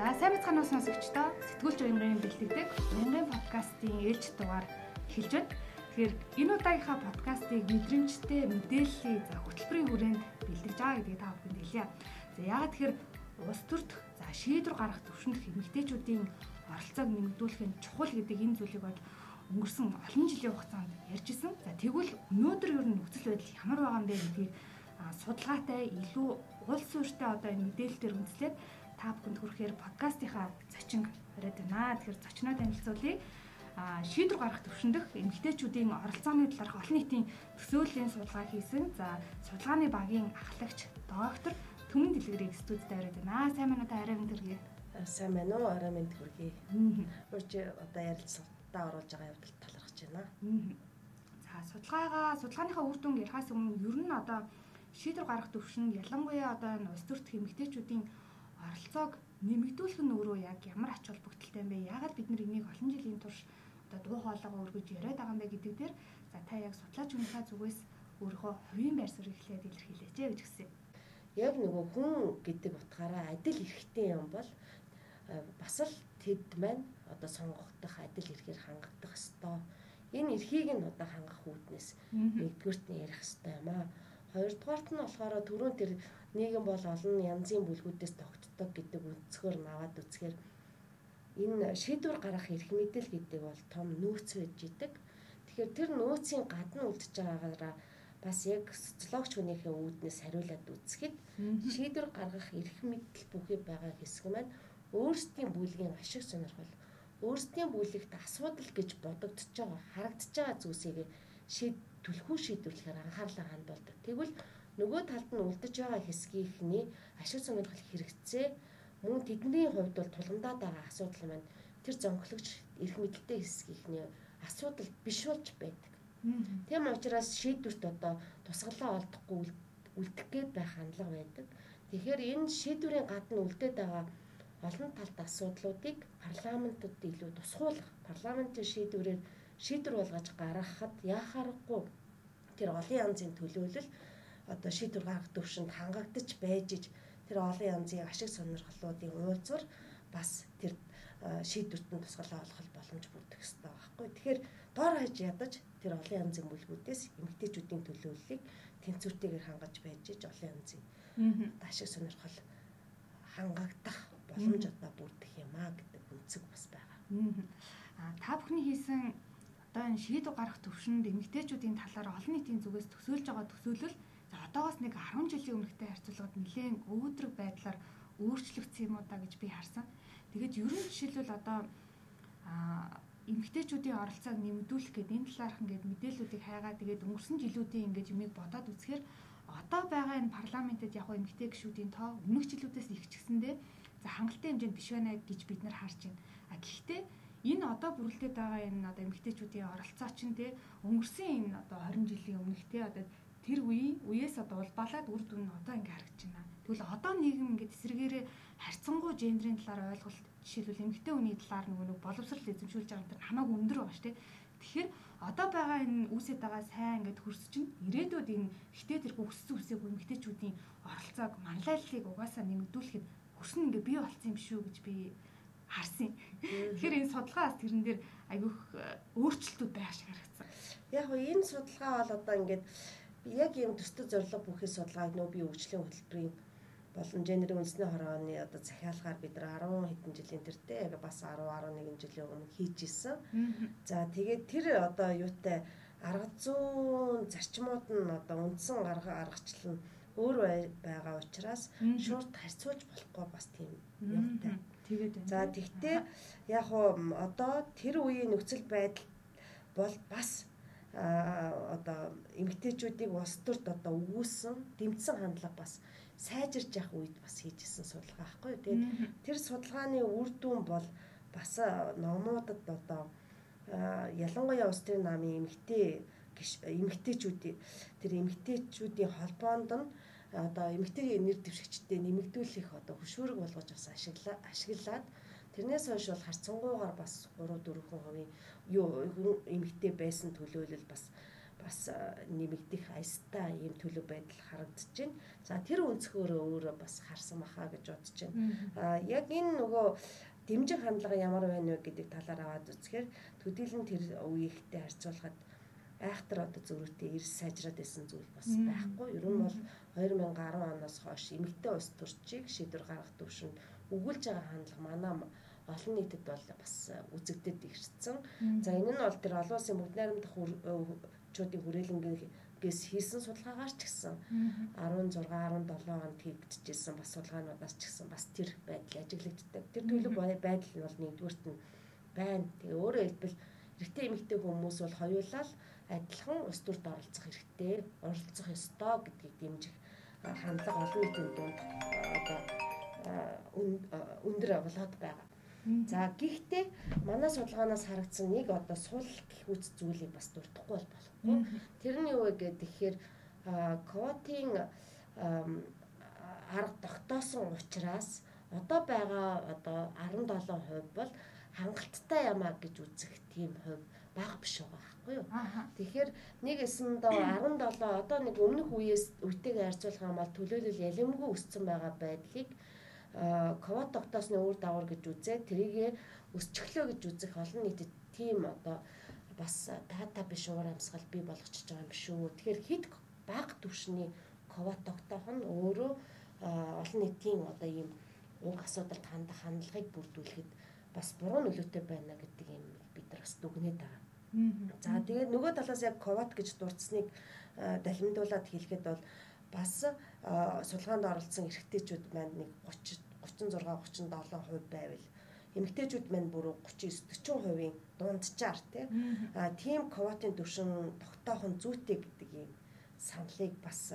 За сайн бацхан уус сонсогчдоо сэтгүүлч уянгын бэлтгэдэг уянгын подкастын ээлж дугаар эхэлж байна. Тэгэхээр энэ удаагийнхаа подкастыг мэдрэмжтэй мэдээллийн за хөтөлбөрийн хүрээнд бэлтгэж байгаа гэдгийг та бүхэнд хэлье. За яагаад тэгэхээр улс төрт за шийдвэр гаргах төвшөнд эмэгтэйчүүдийн оролцоог нэмэгдүүлэх нь чухал гэдэг энэ зүйлийг бол өнгөрсөн олон жилийн хугацаанд ярьжсэн. За тэгвэл өнөөдөр ер нь нөхцөл байдал ямар байгаа юм бэ гэдгийг судалгаатай илүү улс суурьтай одоо энэ мэдээлэл төр үндэслээд та бүхэнд хүрэхээр подкастынхаа зочин яриад байна. Тэгэхээр зочноо танилцуулъя. Шийдвэр гаргах төвшөндөх эмэгтэйчүүдийн оролцооны талаарх олон нийтийн төсөөллийн судалгаа хийсэн. За судалгааны багийн ахлагч доктор Түмэн Дэлгэрийг студид аваад байна. Сайн байна уу та арай мэд хүргэе. Сайн байна уу? Арай мэд хүргэе. Урьж одоо ярилцлагатаа оруулж байгаа явдал талархаж байна. За судалгаагаа судалгааныхаа үр дүнг ярихаас өмнө ер нь одоо шийдвэр гаргах төвшин ялангуяа одоо энэ улс төрт эмэгтэйчүүдийн оролцоог нэмэгдүүлэх нь өөрөө яг ямар ач холбогдолтой юм бэ? Яагаад бид нар энийг олон жилийн турш одоо дуу хоолойгоо өргөж яриад байгаа юм бэ гэдэг дээр за та яг судлаач хүмүүсийн зүгээс өөрийнхөө хувийн байр суурийг эхлээд илэрхийлээч гэж гисэн. Яг нөгөө хүн гэдэг утгаараа адил эрхтэй юм бол бас л тэд маань одоо сонгогдох адил эрхээр хангагдах ёстой. Энэ эрхийг нь одоо хангах үүднээс нэгдүгürt нь ярих ёстой юм аа. Хоёрдугаарт нь болохоор түрүүн тэр нийгэм бол олон янзын бүлгүүдээс тогтдог гэдэг үндсгөр наваад үзэхээр энэ шийдвэр гаргах эрх мэдэл гэдэг бол том нөөц байж идэг. Тэгэхээр тэр нөөцийн гадна үлдэж байгаагаараа бас яг социологч хүнийхээ үүднээс хариулаад үзэхэд шийдвэр гаргах эрх мэдэл бүхий байгаа хэсэг маань өөрсдийн бүлгийн ашиг сонирхол өөрсдийн бүлэгт асуудал гэж бодогдож байгаа харагдаж байгаа зүйлсийг шийд түлхүү шийдвэрлэхээр анхаарлаа хандуулдаг. Тэгвэл нөгөө талд нь үлдэж байгаа хэсгийнхний ашиг сонирхол хэрэгцээ мөн тэдний хувьд бол тулгамдаад байгаа асуудал маань тэр зонхлогч эрх мэдэлтэй хэсгийнхний асуудал биш болж байдаг. Тийм учраас шийдвэрт одоо тусгалаа олдохгүй үлдэх гээд байх хандлага байдаг. Тэгэхээр энэ шийдвэрийн гадна үлдээд байгаа олон талт асуудлуудыг парламентод илүү тусгуулах, парламентын шийдвэрээр шийдвэр болгож гаргахад яхаарахгүй тэр олон янзын төлөөлөл одоо шийдвэр гаргах төвшөнд хангагдаж байж иж тэр олон янзын ашиг сонирхлуудын уулзвар бас тэр шийдвэрт нь тусгалаа олох боломж бүрдэх хэрэгтэй байхгүй. Тэгэхээр дор хаяж ядаж тэр олон янзын бүлгүүдээс эмэгтэйчүүдийн төлөөллийг тэнцвэртэйгээр хангаж байж иж олон янзын ашиг сонирхол хангагдах боломж одоо бүрдэх юм а гэдэг үнцэг бас байгаа. Аа та бүхний хийсэн одоо энэ шийдвэр гарах төвшөнд эмэгтэйчүүдийн талаар олон нийтийн зүгээс төсөөлж байгаа төсөөлөл за одоогоос нэг 10 жилийн өмнөхтэй харьцуулахад нэлээд өвдрөг байдлаар өөрчлөгдсөн юм уу да гэж би харсан. Тэгээд ерөн жишээлбэл одоо а эмэгтэйчүүдийн оролцоог нэмэгдүүлэх гэдэг энэ талаарх ингээд мэдээллүүдийг хайгаа тэгээд өнгөрсөн жилүүдийн ингээд юмыг бодоод үзэхээр одоо байгаа энэ парламентэд яг эмэгтэй гишүүдийн тоо өмнөх жилүүдээс ихчихсэндээ за хангалттай хэмжээнд биш байна гэж бид нар харж байна. А гэхдээ энэ одоо бүрэлдээд байгаа энэ одоо эмэгтэйчүүдийн оролцоо чинь те өнгөрсөн энэ одоо 20 жилийн өмнөх те одоо тэр үеийн үеэс одоо улбалаад үр дүн нь одоо ингээ харагдаж байна. Тэгвэл одоо нийгэм ингээ эсрэгээрээ харьцангуй гендрийн талаар ойлголт жишээлбэл эмэгтэй хүний талаар нөгөө нэг боловсрал эзэмшүүлж байгаа юм хамаагүй өндөр байгаа шүү дээ. Тэгэхээр одоо байгаа энэ үүсэт байгаа сайн ингээд хөрс чинь ирээдүйд энэ ихтэй тэрхүү өссөн үсээгүй эмэгтэйчүүдийн оролцоог манлайллыг угаасаа нэмэгдүүлэхэд хөрсөн ингээ бий болсон юм шүү гэж би харсан. Тэгэхээр энэ судалгаас тэрэн дээр айгүйх э, өөрчлөлтүүд байх шиг харагдсан. Яг энэ судалгаа бол одоо ингээд яг юм төстэй зорилго бүхий судалгааг нөө би өвчлөлийн хөтөлбөрийн болон генерийн үндэсний хорооны одоо захиалгаар бид нар 10 хэдэн жилийн тэртээ яг бас 10 11 жилийн өмнө хийж исэн. За тэгээд тэр одоо юутай арга зүүн зарчмууд нь одоо үндсэн арга аргачлал нь өөр байгаа учраас шууд харьцуулж болохгүй бас тийм юмтай. Тэгээд байна. За тэгтээ яг уу одоо тэр үеийн нөхцөл байдал бол бас одоо эмгтээчүүдийг улс төрд одоо өгүүлсэн дэмжсэн хандлага бас сайжирч явах үед бас хийжсэн судалгаа байхгүй. Тэгээд тэр судалгааны үр дүн бол бас номуудад одоо ялангуяа улс төрийн намын эмгтээ эмгтээчүүдийн тэр эмгтээчүүдийн холбоонд нь одоо эмэгтэйгийн нэр дэвшигчтэй нэмэгдүүлэх одоо хөшүүрэг болгож бас ашиглаа ашиглаад тэрнээс хойш бол харцангуйгаар бас 3 4 хувийн юу эмэгтэй байсан төлөөлөл бас бас нэмэгдэх аястай ийм төлөв байдал харагдаж байна. За тэр өнцгөөрөө өөрөө бас харсан баха гэж бодож байна. А яг энэ нөгөө дэмжих хандлага ямар байна вэ гэдэг талаар аваад үзэхээр төдийлөн тэр үеийнхтэй харьцуулахад айхтар одоо зөрүүтэй эрс сайжраад байсан зүйл бас байхгүй. Ер нь бол 2010 оноос хойш эмэгтэй улс төрчийг шийдвэр гаргах төвшөнд өгүүлж байгаа хандлага манай олон нийтэд бол бас үзэгдэд ирсэн. За энэ нь бол тэр олон улсын бүгд найрамдах чуудын хүрээлэнгээс хийсэн судалгаагаар ч гэсэн 16 17 онд хийгдчихсэн бас судалгаануудаас ч гэсэн бас тэр байдал ажиглагддаг. Тэр төлөв байдал нь бол нэгдүгüрт нь байна. Тэгээ өөрөөр хэлбэл эрэгтэй эмэгтэй хүмүүс бол хоёулаа адилхан ус төрд оролцох хэрэгтэй, оролцох ёстой гэдгийг дэмжих хандлага олон нийтийн дунд одоо өндөр болоод байгаа. За гэхдээ манай судалгаанаас харагдсан нэг одоо сул гих үз зүйлийг бас дуртахгүй бол болохгүй. Тэр нь юу вэ гэхээр квотын арга тогтоосон учраас одоо байгаа одоо 17% бол хангалттай ямаа гэж үзэх тийм хувь бага биш байгаа байхгүй юу. Тэгэхээр нэг эсэндээ 17 одоо нэг өмнөх үеэс үетэйгээ харьцуулах юм бол төлөөлөл ялэмгүй өссөн байгаа байдлыг ковод тогтоосны үр дагавар гэж үзээ тэрийгэ өсчихлөө гэж үзэх олон нийтэд тийм одоо бас дата биш уур амьсгал бий болгочихж байгаа юм шүү. Тэгэхээр хэд бага түвшний ковод тогтоох нь өөрөө олон нийтийн одоо ийм уг асуудалд хандах хандлагыг бүрдүүлэхэд бас буруу нөлөөтэй байна гэдэг юм бид нар бас дүгнээд байгаа. За тэгээд нөгөө талаас яг ковод гэж дурдсныг далимдуулаад хэлэхэд бол бас судалгаанд оролцсон эрэгтэйчүүд маань нэг 30 36 37% байвал эмэгтэйчүүд маань бүр 39 40%-ийн дунджаар тий. А тийм ковотын төвшин тогтоох нь зүйтэй гэдэг юм саналыг бас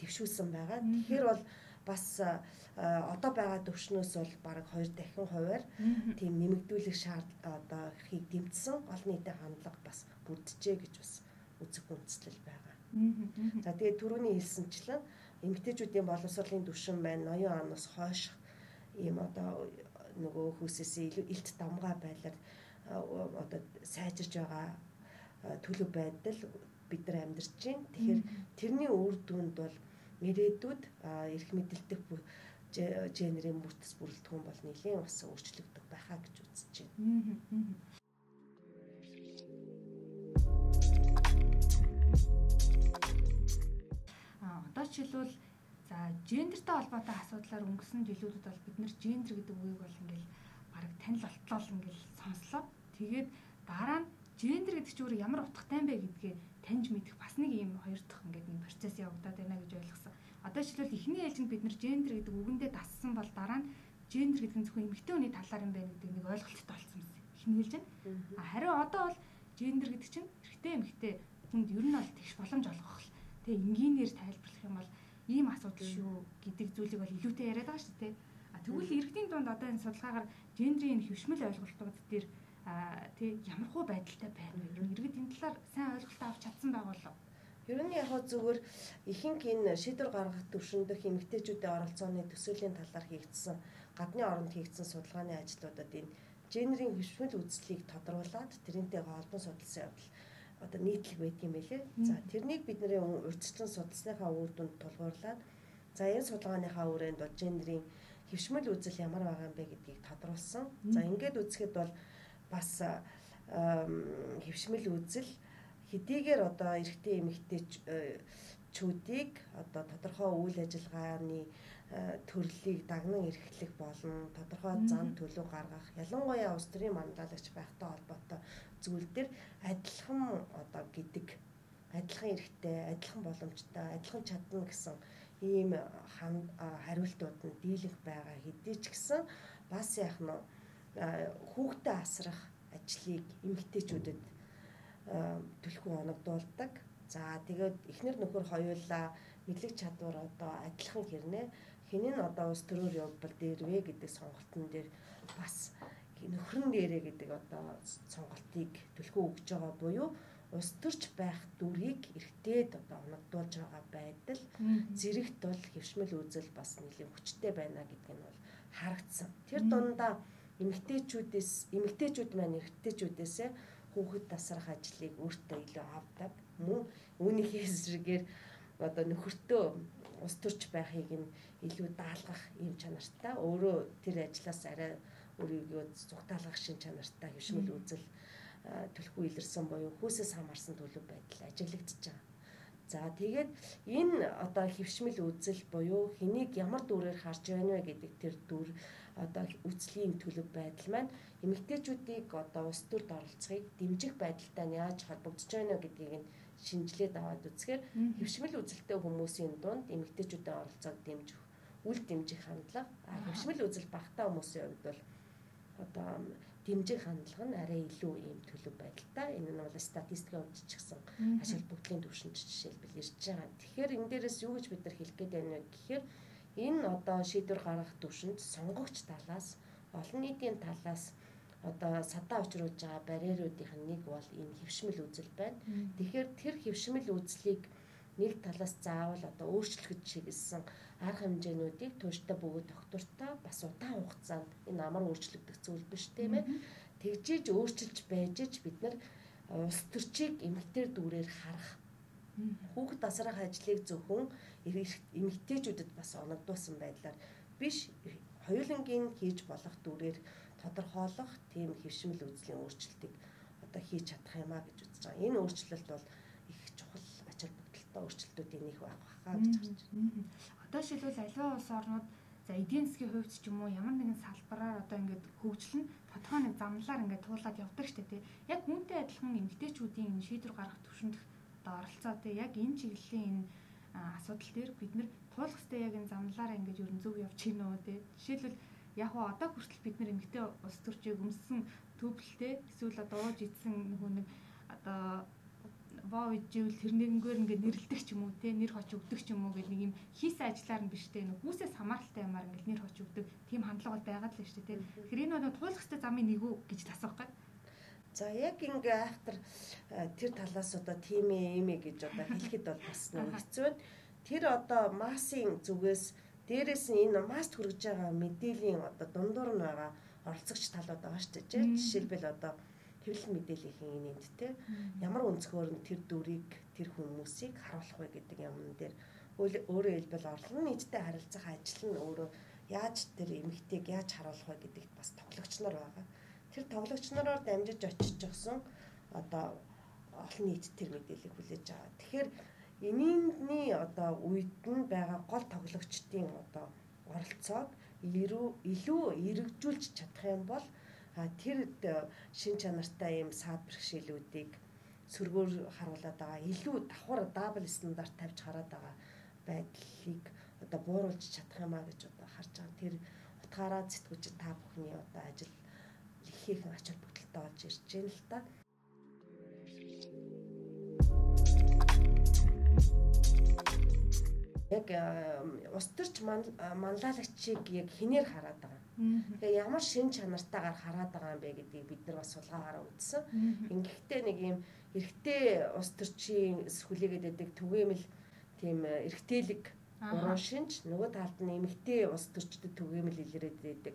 дэвшүүлсэн байгаа. Тэгэхээр бол бас одоо байгаа төвшнөөс бол бараг 2 дахин хувиар тийм нэмэгдүүлэх шаард одоо хийг дэмжсэн олон нийтийн хандлага бас бүрджээ гэж бас үзэг үндэслэл байгаа. За тэгээд түрүүний хэлсэнчлэн эмэгтэйчүүдийн боловсролын түвшин байна. Ноён оноос хойш ийм одоо нөгөө хөөсөөс илт дамгаа байлаар одоо сайжирж байгаа төлөв байдал бид нар амьдарч байна. Тэгэхээр тэрний үр дүнд бол ирээдүйд эрх мэдэлдэх генерийн бүрдэс бүрэлдэхүүн бол нэлийн бас өөрчлөгдөх байхаа гэж үзэж байна. Одоо жишээлбэл за гендертэй холбоотой асуудлаар өнгөрсөн жилүүдэд бол бид нэр гендер гэдэг үгийг бол ингээл бараг танил болтлол ингээл сонслоо. Тэгээд дараа нь гендер гэдэг чинь өөр ямар утгатай юм бэ гэдгээ таньж мэдэх бас нэг юм хоёр дахь ингээд нэг процесс явагдаад байна гэж ойлгосон. Одоо жишээлбэл эхний ээлжинд бид нэр гендер гэдэг үгэндээ дассан бол дараа нь гендер гэдэг нь зөвхөн эмэгтэй хүний талаар юм байна гэдэг нэг ойлголттой болсон юм. Эхний ээлжинд. А хариу одоо бол гендер гэдэг чинь эрэгтэй эмэгтэй хүнд ер нь бол тэгш боломж олгох. Тэгээ энгийнээр тайлбарлах юм бол ийм асуудал шүү гэдэг зүйлийг бол илүүтэй яриад байгаа шүү дээ. А тэгвэл иргэдийн дунд одоо энэ судалгаагаар гендрийн хөвшмөл ойлголтууд дээр тий ямар хуу байдалтай байна вэ? Иргэд энэ талаар сайн ойлголт авч чадсан байгаа болов уу? Ер нь яг зүгээр ихэнх энэ шийдвэр гаргах төвшөндөх эмэгтэйчүүдийн оролцооны төсөөлийн талаар хийгдсэн гадны оронд хийгдсэн судалгааны ажлуудад энэ генерийн хөвшмөл үзлийг тодруулаад тэрнтэй холбон судалсан явдал одоо нийтлэг байдаг юм байлээ. За тэрнийг бид нарын урьдчилан судалсныхаа үр дүнд тулгуурлаад за энэ судалгааныхаа үрээнд бол генерийн хөвшмөл үзэл ямар байгаа юм бэ гэдгийг тодруулсан. За ингээд үзэхэд бол бас хөвшмөл үзэл хэдийгээр одоо эрэгтэй эмэгтэй чүүдийг одоо тодорхой үйл ажиллагааны төрлийг дагнан эрхлэх болон тодорхой зам төлөв гаргах ялангуяа улс төрийн манлайлагч байхтай холбоотой зүйл дээр адилхан одоо гэдэг адилхан эрхтэй, адилхан боломжтой, адилхан чадна гэсэн ийм хариултууд нь дийлэх байгаа хэдий ч гэсэн бас яг нь хүүхдээ асрах ажлыг эмэгтэйчүүдэд түлхүү оногдуулдаг. За тэгээд эхнэр нөхөр хоёулаа мэдлэг чадвар одоо адилхан хэрнээ хинэн одоо ус төрөөр явбал дээр вэ гэдэг сонголтын дээр бас нөхрөн дээрээ гэдэг одоо сонголтыг түлхүү өгж байгаа буюу ус төрч байх дүрийг эргтээд одоо оногдуулж байгаа байдал зэрэгт бол хөвшмөл үзэл бас нэлийн хүчтэй байна гэдг нь бол харагдсан. Тэр дундаа эмэгтэйчүүдээс эмэгтэйчүүд маань эрэгтэйчүүдээс хүүхэд тасрах ажлыг өөртөө илүү авдаг. мөн үүнийхээ эсрэгээр одоо нөхөртөө ус төрч байхыг нь илүү даалгах юм чанартай өөрөө тэр ажлаас арай өөрийгөө зүгтаалгах шин чанартай хөвшмөл үзэл төлөхгүй илэрсэн буюу хүүсээс хамаарсан төлөв байдал ажиглагдчихж байгаа. За тэгээд энэ одоо хөвшмөл үзэл буюу хэнийг ямар дүрээр харж байна вэ гэдэг тэр дүр одоо үзлийн төлөв байдал маань эмэгтэйчүүдийг одоо ус төрд оролцохыг дэмжих байдалтай нь яаж холбогдож байна гэдгийг нь шинжилээд аваад үзэхээр хөвшмөл үзэлтэй хүмүүсийн дунд эмэгтэйчүүдийн оролцоог дэмжих үл дэмжих хандлага хөвшмөл үзэл багтаа хүмүүсийн хувьд бол одоо дэмжих хандлага нь арай илүү ийм төлөв байдалтай. Энэ нь бол статистикийн хувьд ч гэсэн аж холбогдлын төвшөнд жишээлбэл ирж байгаа. Тэгэхээр энэ дээрээс юу гэж бид нар хэлэх гээд байна вэ гэхээр энэ одоо шийдвэр гаргах төвшөнд сонгогч талаас олон нийтийн талаас одоо садаа учруулж байгаа барьеруудынх нь нэг бол энэ хөвшмөл үзэл байна. Тэгэхээр тэр хөвшмөл үзлийг нэг талаас заавал одоо өөрчлөхөд чиглэсэн арга хэмжээнүүдийг тууштай бөгөөд доктортой бас удаан хугацаанд энэ амар өөрчлөгдөх зүйл биш тийм ээ. Тэгжиж өөрчилж байж ч бид нар улс төрчийг эмгтэр дүүрээр харах хүүхэд тасрах ажлыг зөвхөн эмгтээчүүдэд бас оногдуулсан байдлаар биш хоёулангийн хийж болох дүүрээр тодорхойлох тийм хөвшмөл үзлийн өөрчлөлтийг одоо хийж чадах юм а гэж үзэж байгаа. Энэ өөрчлөлт бол их чухал ач холбогдолтой өөрчлөлтүүдийн нэг байх хаа гэж харж байна. Одоо шилбэл аливаа улс орнууд за эдийн засгийн хувьд ч юм уу ямар нэгэн салбараар одоо ингээд хөгжил нь тодорхой нэг замналаар ингээд туулаад явдаг штэ тий. Яг үүнтэй адилхан эмгтээчүүдийн энэ шийдвэр гаргах төвшөнд одоо оролцоо тий. Яг энэ чиглэлийн энэ асуудал дээр бид нэр туулах хэвээр яг энэ замналаараа ингээд ерөн зөв явж гинэ үү тий. Жишээлбэл яг уу одоо хүртэл бид нар эмгтээ ус төрчийг өмссөн төвлөлтэй эсвэл одоо ууж идсэн нөгөө нэг одоо воо ижил тэрнийгээр ингээд нэрлдэг ч юм уу те нэр хоч өгдөг ч юм уу гэх нэг юм хийсэн ажлаар нь биш те нэг хүүсээс хамааралтай юмар ингээд нэр хоч өгдөг. Тийм хандлага бол байгаад л шүү дээ те. Тэгэхээр энэ бол туулах хэвээр замын нэг үү гэж асуух гад За яг ингээ айхтар тэр талаас одоо тийм ээ гэж одоо хэлэхэд бол бас нэг хэцүү байна. Тэр одоо массын зүгээс Дээрээс нь энэ маст хүргэж байгаа мэдээллийн одоо дундуур нь байгаа оролцогч талууд байгаа шүү дээ. Жишээлбэл одоо хэвлэл мэдээллийн энэнд те ямар өнцгөр нь тэр дүрийг тэр хүмүүсийг харуулах вэ гэдэг юм дээр өөрөөр хэлбэл орлон нийттэй харилцах ажил нь өөрөө яаж тэр эмэгтэйг яаж харуулах вэ гэдэгт бас тоглогч нар байгаа. Тэр тоглогч нараар дамжиж очиж гсэн одоо олон нийт тэр мэдээллийг хүлээж аваа. Тэгэхээр Энийний одоо үед нь байгаа гол тоглогчдын одоо оролцоог илүү эргэжүүлж чадах юм бол тэр шин чанартай юм саад бэрхшээлүүдийг сөргөөр харуулад байгаа илүү давхар дабл стандарт тавьж хараад байгаа байдлыг одоо бууруулж чадах юмаа гэж одоо харж байгаа. Тэр утгаараа зэтгүүч та бүхний одоо ажил их их ач холбогдолтой болж ирж байна л та. яг ус төрч манлайлагчийг яг хинээр хараад байгаа. Тэгээ ямар шин чанартайгаар хараад байгаа юм бэ гэдгийг бид нар бас сулгаагаараа үзсэн. Ингэхдээ нэг юм эрэгтэй ус төрчийн сүлээгээд байдаг түгээмэл тийм эрэгтэйлэг гурван шинж нөгөө талд нь эмэгтэй ус төрчдөд түгээмэл илрээд байдаг.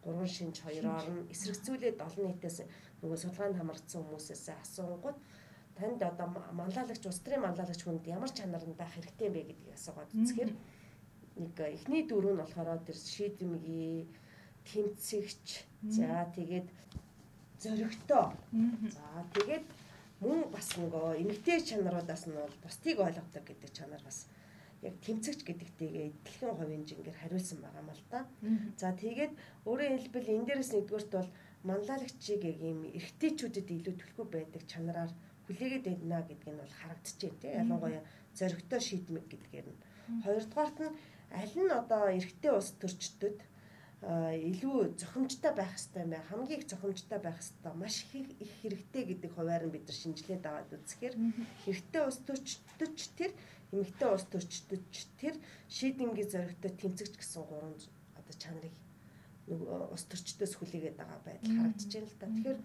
Гурван шинж хоёроор нь эсрэгцүүлээд олон нийтээс нөгөө судалгаанд хамрагдсан хүмүүсээс асуунгууд танд одоо манлайлагч улс төрийн манлайлагч хүнд ямар чанар нь байх хэрэгтэй юм бэ гэдгийг асуугаад үзэхээр нэг эхний дөрөв нь болохоор тэр шийдэмгий тэмцэгч. За тэгээд зөрөгтэй за тэгээд мөн бас нөгөө эмгтэй чанаруудаас нь бол бусдыг ойлгодог гэдэг чанар бас яг тэмцэгч гэдэгтэйгээ эдгээр хувийн жингээр хариулсан байгаа мэл та. За тэгээд өөрөөр хэлбэл энэ дээрээс нэгдүгürt бол манлайлагчийг яг юм эргэжтэйчүүдэд илүү төлхөө байдаг чанараар хүлээгээд байна гэдг нь бол харагдчихэв тийм ялангуяа зоригтой шийдмэг гэдгээр нь. Хоёрдугаарт нь аль нь одоо эрэгтэй улс төрчдөд илүү зохимжтой байх хэрэгтэй мэ хамгийн их зохимжтой байх хэрэгтэй маш их их хэрэгтэй гэдэг хуваар нь бид нар шинжилээд аваад үзэхээр эрэгтэй улс төрчдөд тэр эмэгтэй улс төрчдөд тэр шийдэмгийн зоригтой тэмцэгч гэсэн гурван одоо чанарыг нэг улс төрчдөөс хүлээгээд байгаа байдал харагдаж байна л да. Тэгэхээр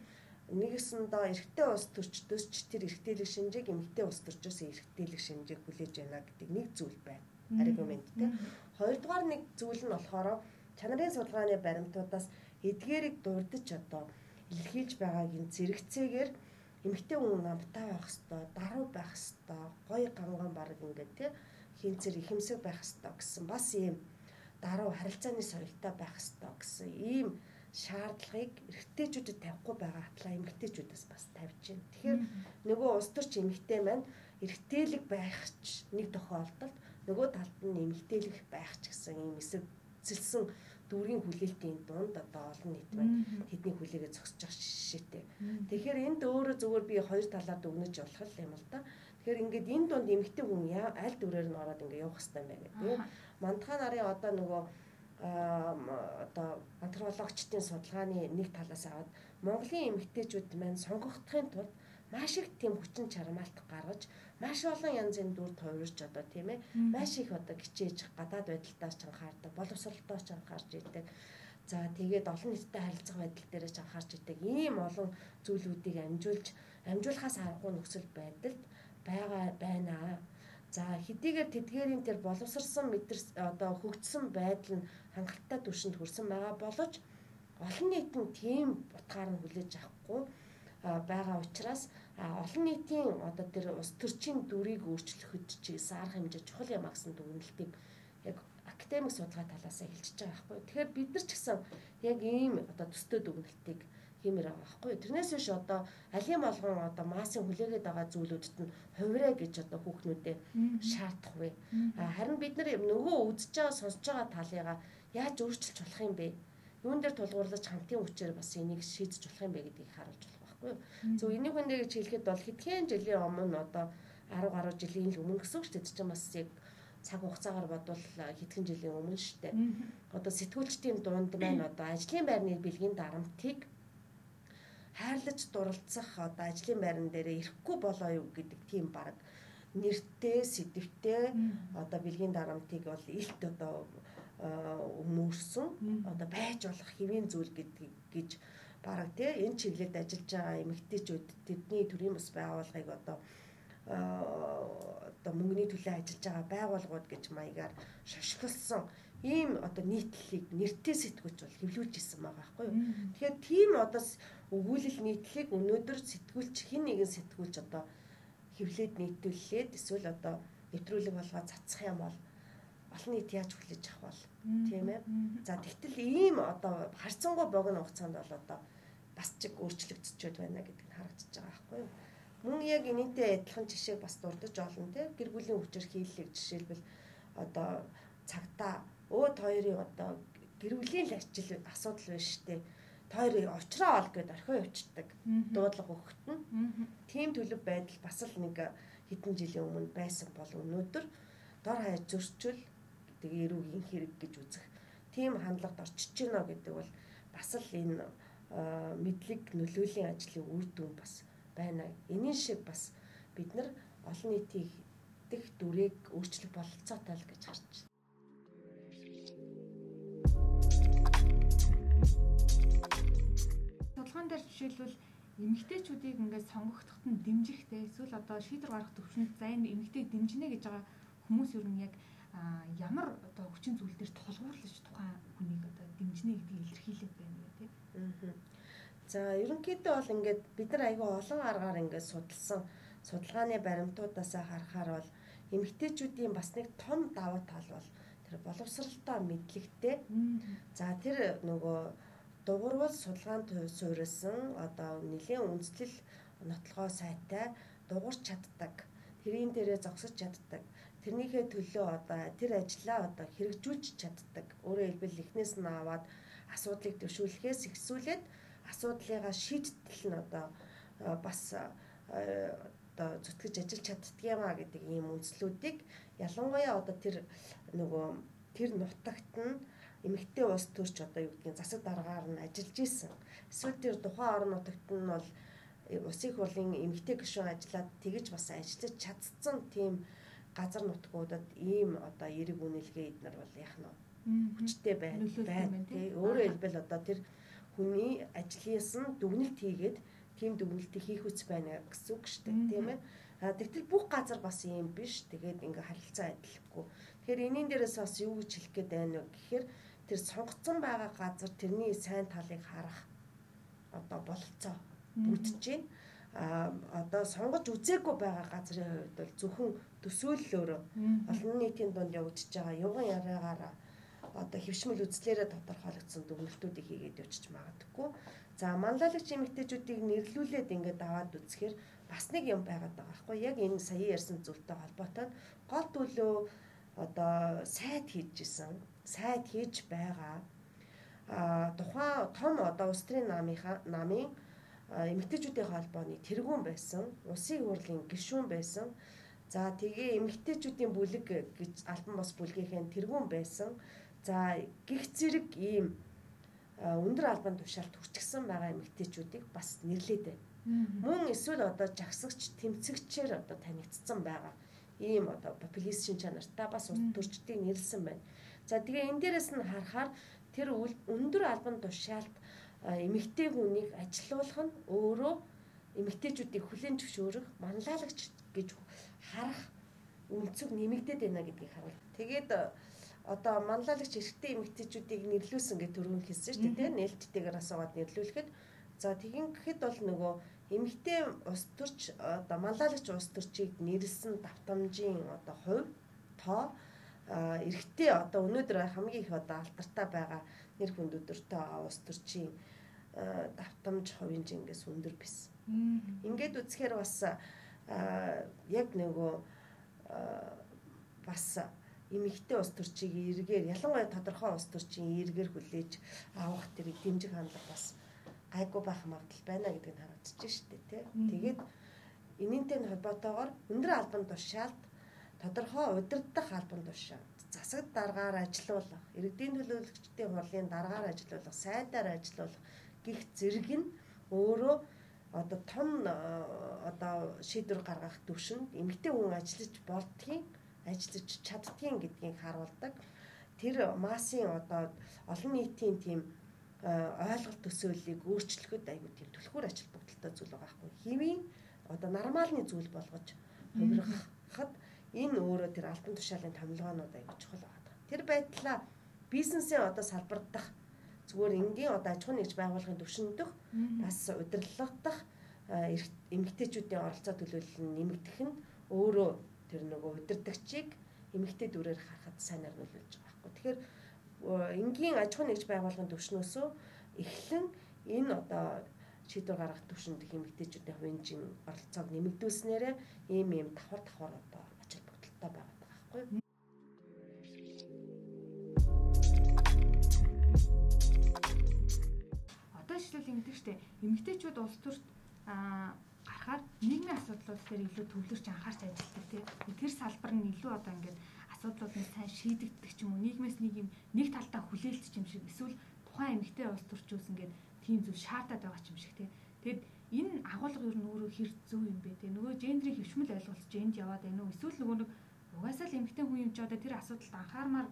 нэгэсэндээ эрэгтэй улс төрчдөөс ч тэр эрэгтэйлэг шинжээг эмэгтэй улс төрчөөс эрэгтэйлэг шинжээг хүлээж байна гэдэг нэг зүйл байна. Аргумент тийм. Хоёрдугаар нэг зүйл нь болохоор чанарын судалгааны баримтуудаас эдгээрийг дурдж одоо илэрхийлж байгаагийн зэрэгцээгээр эмэгтэй хүн намтай байх хэвээр, даруй байх хэвээр, гоё гамган баг ингээд тий хинцэр ихэмсэг байх хэвээр гэсэн бас ийм даруй харилцааны соёлтой байх хэвээр гэсэн ийм шаардлагыг эрэгтэйчүүдэд тавихгүй байгаа хатлаа эмэгтэйчүүдээс бас тавьж байна. Тэгэхээр нөгөө улс төрч эмэгтэй маань эрэгтэйлэг байх ч нэг тохиолдолд нөгөө талд нь эмэгтэйлэг байх ч гэсэн ийм эсрэг цэлсэн дүүргийн хүлээлтийн дунд одоо олон нийт маань тэдний хүлээгээ зогсож байгаа жишээтэй. Тэгэхээр энд өөрөө зүгээр би хоёр талаар дүгнэж болох юм л да. Тэгэхээр ингээд энэ дунд эмэгтэй хүн аль дүрээр нь ороод ингээд явах юм байна гэдэг. Мандхаа нарын одоо нөгөө одоо антропологчдын судалгааны нэг талаас аваад Монголын эмэгтэйчүүд маань сонгогдохын тулд маш их тийм хүчин чармаалт гаргаж маш олон янзын дүр тойрож одоо тийм ээ маш их одоо хичээж гадаад байдалтаас ч анхаардаг боловсролтоос ч анхаарч идэг. За тэгээд олон нийтэд харилцах байдал дээр ч анхаарч идэг. Ийм олон зүйлүүдийг амжуулж амжуулахаас аргагүй нөхцөл байдалд байгаа байна. За хэдийгээр тэдгээрийн тэр боловсрсан мэдэр одоо хөгжсөн байдал нь хангалттай түвшинд хүрсэн байгаа боловч олон нийт нь тийм утгаар нь хүлээж авахгүй байгаа учраас олон нийтийн одоо тэр ус төрчийн дүрийг өөрчлөхөд ч гэсэн арга хэмжээ чухал юм агсан дүгнэлтийг яг академик судалгаа талаас нь хэлчихэж байгаа байхгүй. Тэгэхээр бид нар ч гэсэн яг ийм одоо төстэй дүгнэлтийг хиймээр байгаа байхгүй. Тэрнээс биш одоо алим болгон одоо массын хүлээгээд байгаа зүйлүүдэд нь хувираа гэж одоо хүүхнүүдэд шаардах вэ. Харин бид нар нөгөө үзэж байгаа сонсож байгаа талыгаа яаж өөрчилж болох юм бэ? Юун дээр тулгуурлаж хамтын хүчээр бас энийг шийдэж болох юм бэ гэдгийг харуулж байхгүй юу. Зөв энийг хүндэ гэж хэлэхэд бол хэдхэн жилийн өмнө одоо 10 гаруй жилийн өмнө гэсэн үг шүү дээ. чинь бас яг цаг хугацаагаар бодвол хэдхэн жилийн өмнө шүү дээ. Одоо сэтгүүлчдийн дунд маань одоо ажлын байрны бэлгийн дарамтыг хайрлаж дурлцах одоо ажлын байран дээр ирэхгүй болоо юу гэдэг тийм баг нэртэй сэдвтэй одоо бэлгийн дарамтыг бол илт одоо өмөрсөн одоо байж болох хэвийн зүйл гэдэг гэж бараг тий энэ чиглэлд ажиллаж байгаа эмэгтэйчүүд тэдний төрийн бас байгууллагыг одоо одоо мөнгөний төлөө ажиллаж байгаа байгууллагууд гэж маягаар шошголсон ийм одоо нийтлэлийг нэртэй сэтгүүлч бол хэвлүүлж исэн байгаа байхгүй юу. Тэгэхээр тийм одоо өгүүлэл нийтлэлийг өнөөдөр сэтгүүлч хин нэгэн сэтгүүлч одоо хэвлээд нийтүүлээд эсвэл одоо нэвтрүүлэг болгоо цацах юм бол олон нийт яаж хүлээж авах бол тийм ээ. За тэгтэл ийм одоо харьцангуй богино хугацаанд бол одоо бас чиг өөрчлөгдөж байна гэдэг нь харагдаж байгаа байхгүй юу. Мөн яг энэтэй адилхан жишээ бас дурдж олно те гэр бүлийн хүчээр хийлэг жишээлбэл одоо цагтаа өөд хоёрын одоо гэр бүлийн л ажил асуудал байна штэ. Тойрыг очроо ол гэд орхио явчихдаг. Дуудлага өгөхт нь. Тийм төлөв байдал бас л нэг хэдэн жилийн өмнө байсан бол өнөөдөр дор хаяж зөрчил тэгээ эрүүгийн хэрэг гэж үзэх тийм хандлагад орчиж гинэ гэдэг бол бас л энэ мэдлэг нөлөөлийн ажлын үр дүн бас байна. Энийн шиг бас бид нар олон нийтийн дэх дүрийг өөрчлөх бололцоотой л гэж харж байна. Судалгаан дээр жишээлбэл эмэгтэйчүүдийг ингээд сонгогдоход нь дэмжихтэй эсвэл одоо шийдвэр гаргах төвшөнд за энэ эмэгтэйг дэмжинэ гэж байгаа хүмүүс юу нэг яг ямар одоо хүчин зүйл дээр тулгуурлаж тухайн хүнийг одоо дэмжинэ гэдгийг илэрхийлээд байна гэх тийм. За ерөнхийдөө бол ингээд бид нар айгүй олон аргаар ингээд судалсан судалгааны баримтуудаас харахаар бол эмэгтэйчүүдийн бас нэг том давуу тал бол тэр боловсралтай мэдлэгтэй. За тэр нөгөө дугуйрвал судалгаанд суурилсан одоо нэлийн үндэслэл нотлогоо сайтай дугуйрч чаддаг. Тэрийн дээрээ зогсож чаддаг. Тэрнийхээ төлөө одоо тэр ажлаа одоо хэрэгжүүлж чаддаг. Өөрөөр хэлбэл эхнээс нь аваад асуудлыг төвшүүлэхээс ихсүүлээд асуудлыгаа шийдтэл нь одоо бас одоо зүтгэж ажиллаж чаддаг юмаа гэдэг ийм үндслүүдийг ялангуяа одоо тэр нөгөө тэр нутагт нь эмэгтэй улс төрч одоо юу гэдгийг засаг дараагаар нь ажиллаж исэн. Эсвэл тэр тухайн орон нутагт нь бол улсын их хурлын эмэгтэй гишүүн ажиллаад тэгэж бас ажиллаж чадсан тийм газар нутгуудад ийм одоо эрэг үнэлгээ эднэр бол яах нь хүчтэй байна. тий. Өөрөөр хэлбэл одоо тэр хүний ажлынс нь дүгнэлт хийгээд тийм дүгнэлтийг хийх үс байна гэсэн үг шүү дээ тийм ээ. А тэгтэл бүх газар бас юм биш. Тэгээд ингээ харилцаа адилхгүй. Тэгэхээр энийн дээрээс бас юу гэж хэлэх гээд байна вэ гэхээр тэр сонгогдсон байгаа газар тэрний сайн талыг харах одоо бололцоо бүтэж байна. а одоо сонгож үзээгүй байгаа газрын хувьд бол зөвхөн төсөөллөөр олон нийтийн дунд явагдаж байгаа юган яриагаараа одоо хөвшмөл үзлээрээ тодорхойлогдсон дүгнэлтүүдийг хийгээд явчих магадгүй. За манлайлагч эмэгтэйчүүдийг нэрлүүлээд ингээд аваад үзэхээр бас нэг юм байгаад байгаа байхгүй. Яг энэ сая ярьсан зүйлтэй холбоотой гол төлөө одоо сайд хийжсэн сайд хийж байгаа а тухайн том одоо улс төрийн намынхаа намын эмэгтэйчүүдийн холбооны тэргүүн байсан улсын хурлын гишүүн байсан. За тэгээ эмэгтэйчүүдийн бүлэг гэж албан бос бүлгийнхээ тэргүүн байсан за гих зэрэг ийм өндөр албан тушаалд хүрчгсэн байгаа эмэгтэйчүүдийг бас нэрлээд байна Мөн эсвэл одоо жагсагч тэмцэгчээр одоо танигдсан байгаа ийм одоо популист шин чанартай бас улс төрчдийг нэрлсэн байна. За тэгээ энэ дээрээс нь харахаар тэр өндөр албан тушаалд эмэгтэй хүнийг ажилуулах нь өөрөө эмэгтэйчүүдийг хүлээн зөвшөөрөх манлайлагч гэж харах үнцэг нэмэгдээд байна гэдгийг харуул. Тэгээд одоо манлайлагч эрэгтэй эмэгтэйчүүдийг нэрлүүлсэн гэж түрүүн хэлсэн шүү дээ. Нээлттэйгээр асуугаад нэрлүүлэхэд за тэгин гэхэд бол нөгөө эмэгтэй ус төрч одоо малаалагч ус төрчийг нэрлсэн давтамжийн одоо хувь тоо эрэгтэй одоо өнөөдөр хамгийн их одоо алдартай байгаа нэр хүнд өдөртэй ус төрчийн давтамж хувийн жингээс өндөр биш. Ингээд үзэхээр бас яг нөгөө бас эмэгтэй ус төрчийг эргээр ялангуяа тодорхой ус төрчийн эргээр хүлээж авах тэр дэмжих хандлага бас гайгүй байх магадлал байна гэдгийг харагдаж штэ тий. Тэгээд энэнтэй холбоотойгоор өндөр албан тушаалд тодорхой удирдах албан тушаалд засаг даргаар ажилуулах, иргэдийн төлөөлөгчдийн хурлын даргаар ажилуулах, сайдаар ажилуулах гих зэрэг нь өөрөө одоо том одоо шийдвэр гаргах төвшөнд эмэгтэй хүн ажиллаж болдгийг ажиллаж чаддгийг гэдгийг харуулдаг. Тэр массын одоо олон нийтийн тийм ойлголт төсөөллийг өөрчлөхөд айгүй тийм түлхүүр ажил бүгдэлтэй зүйл байгаа хгүй. Хэвийн одоо нормалны зүйл болгож хувиргахад энэ өөрөө тэр алтан тушаалын томилгоонууд айгүй чухал байгаа. Тэр байдлаа бизнесийн одоо салбардах зүгээр энгийн одоо аж ахуйн нэгж байгууллагын төвшөндөх бас удирдлагдах эмэгтэйчүүдийн оролцоо төлөөлөл нь нэмэгдэх нь өөрөө тэр нөгөө удирдагчийг эмэгтэй дүрээр харахад сайнаар нөлөөлж байгаа байхгүй. Тэгэхээр энгийн аж ахуйн нэгж байгууллагын төвшнөөсөө эхлэн энэ одоо шийдвэр гаргах төвшөнд хэмэгтэйчүүдийн хувийн оролцоог нэмэгдүүлснээрээ ийм ийм давхар давхар одоо ажил бодолтой байгаа байхгүй юу? Одоо жишээл ингэдэг штэ эмэгтэйчүүд улс төрт аа гарахаар нийгмийн асуудлууд дээр илүү төвлөрч анхаарч ажилладаг тийм. Тэр салбар нь илүү одоо ингээд асуудлууд нь сайн шийдэгдэх ч юм уу нийгмээс нэг юм нэг талдаа хүлээлтч юм шиг эсвэл тухайн эмэгтэй улс төрчөөс ингээд тийм зүйл шаардаад байгаа юм шиг тий. Тэгэд энэ агуулга юу нөөрөө хэр зөв юм бэ тий. Нөгөө гендрийн хөвшмөл ойлголт энд яваад байна уу? Эсвэл нөгөө нэг угаасаа л эмэгтэй хүн юм ч одоо тэр асуудалд анхаармаар